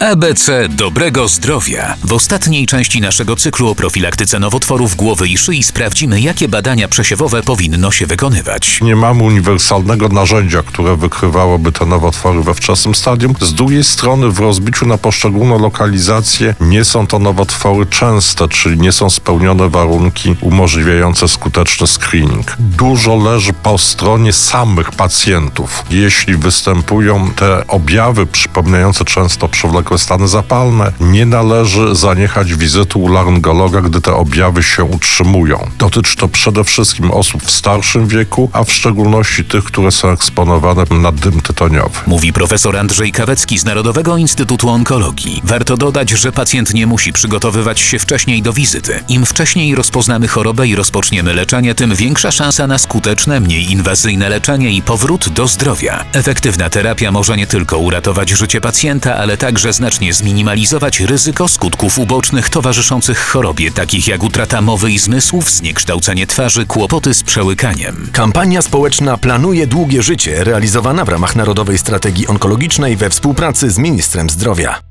ABC dobrego zdrowia. W ostatniej części naszego cyklu o profilaktyce nowotworów głowy i szyi sprawdzimy, jakie badania przesiewowe powinno się wykonywać. Nie mamy uniwersalnego narzędzia, które wykrywałoby te nowotwory we wczesnym stadium. Z drugiej strony, w rozbiciu na poszczególne lokalizacje, nie są to nowotwory częste, czyli nie są spełnione warunki umożliwiające skuteczny screening. Dużo leży po stronie samych pacjentów. Jeśli występują te objawy przypominające często przewlekłe stany zapalne, nie należy zaniechać wizyty u laryngologa, gdy te objawy się utrzymują. Dotyczy to przede wszystkim osób w starszym wieku, a w szczególności tych, które są eksponowane na dym tytoniowy. Mówi profesor Andrzej Kawecki z Narodowego Instytutu Onkologii. Warto dodać, że pacjent nie musi przygotowywać się wcześniej do wizyty. Im wcześniej rozpoznamy chorobę i rozpoczniemy leczenie, tym większa szansa na skuteczne, mniej inwazyjne leczenie i powrót do zdrowia. Efektywna terapia może nie tylko uratować życie pacjenta, ale także znacznie zminimalizować ryzyko skutków ubocznych towarzyszących chorobie, takich jak utrata mowy i zmysłów, zniekształcenie twarzy, kłopoty z przełykaniem. Kampania społeczna Planuje długie życie, realizowana w ramach Narodowej Strategii Onkologicznej we współpracy z Ministrem Zdrowia.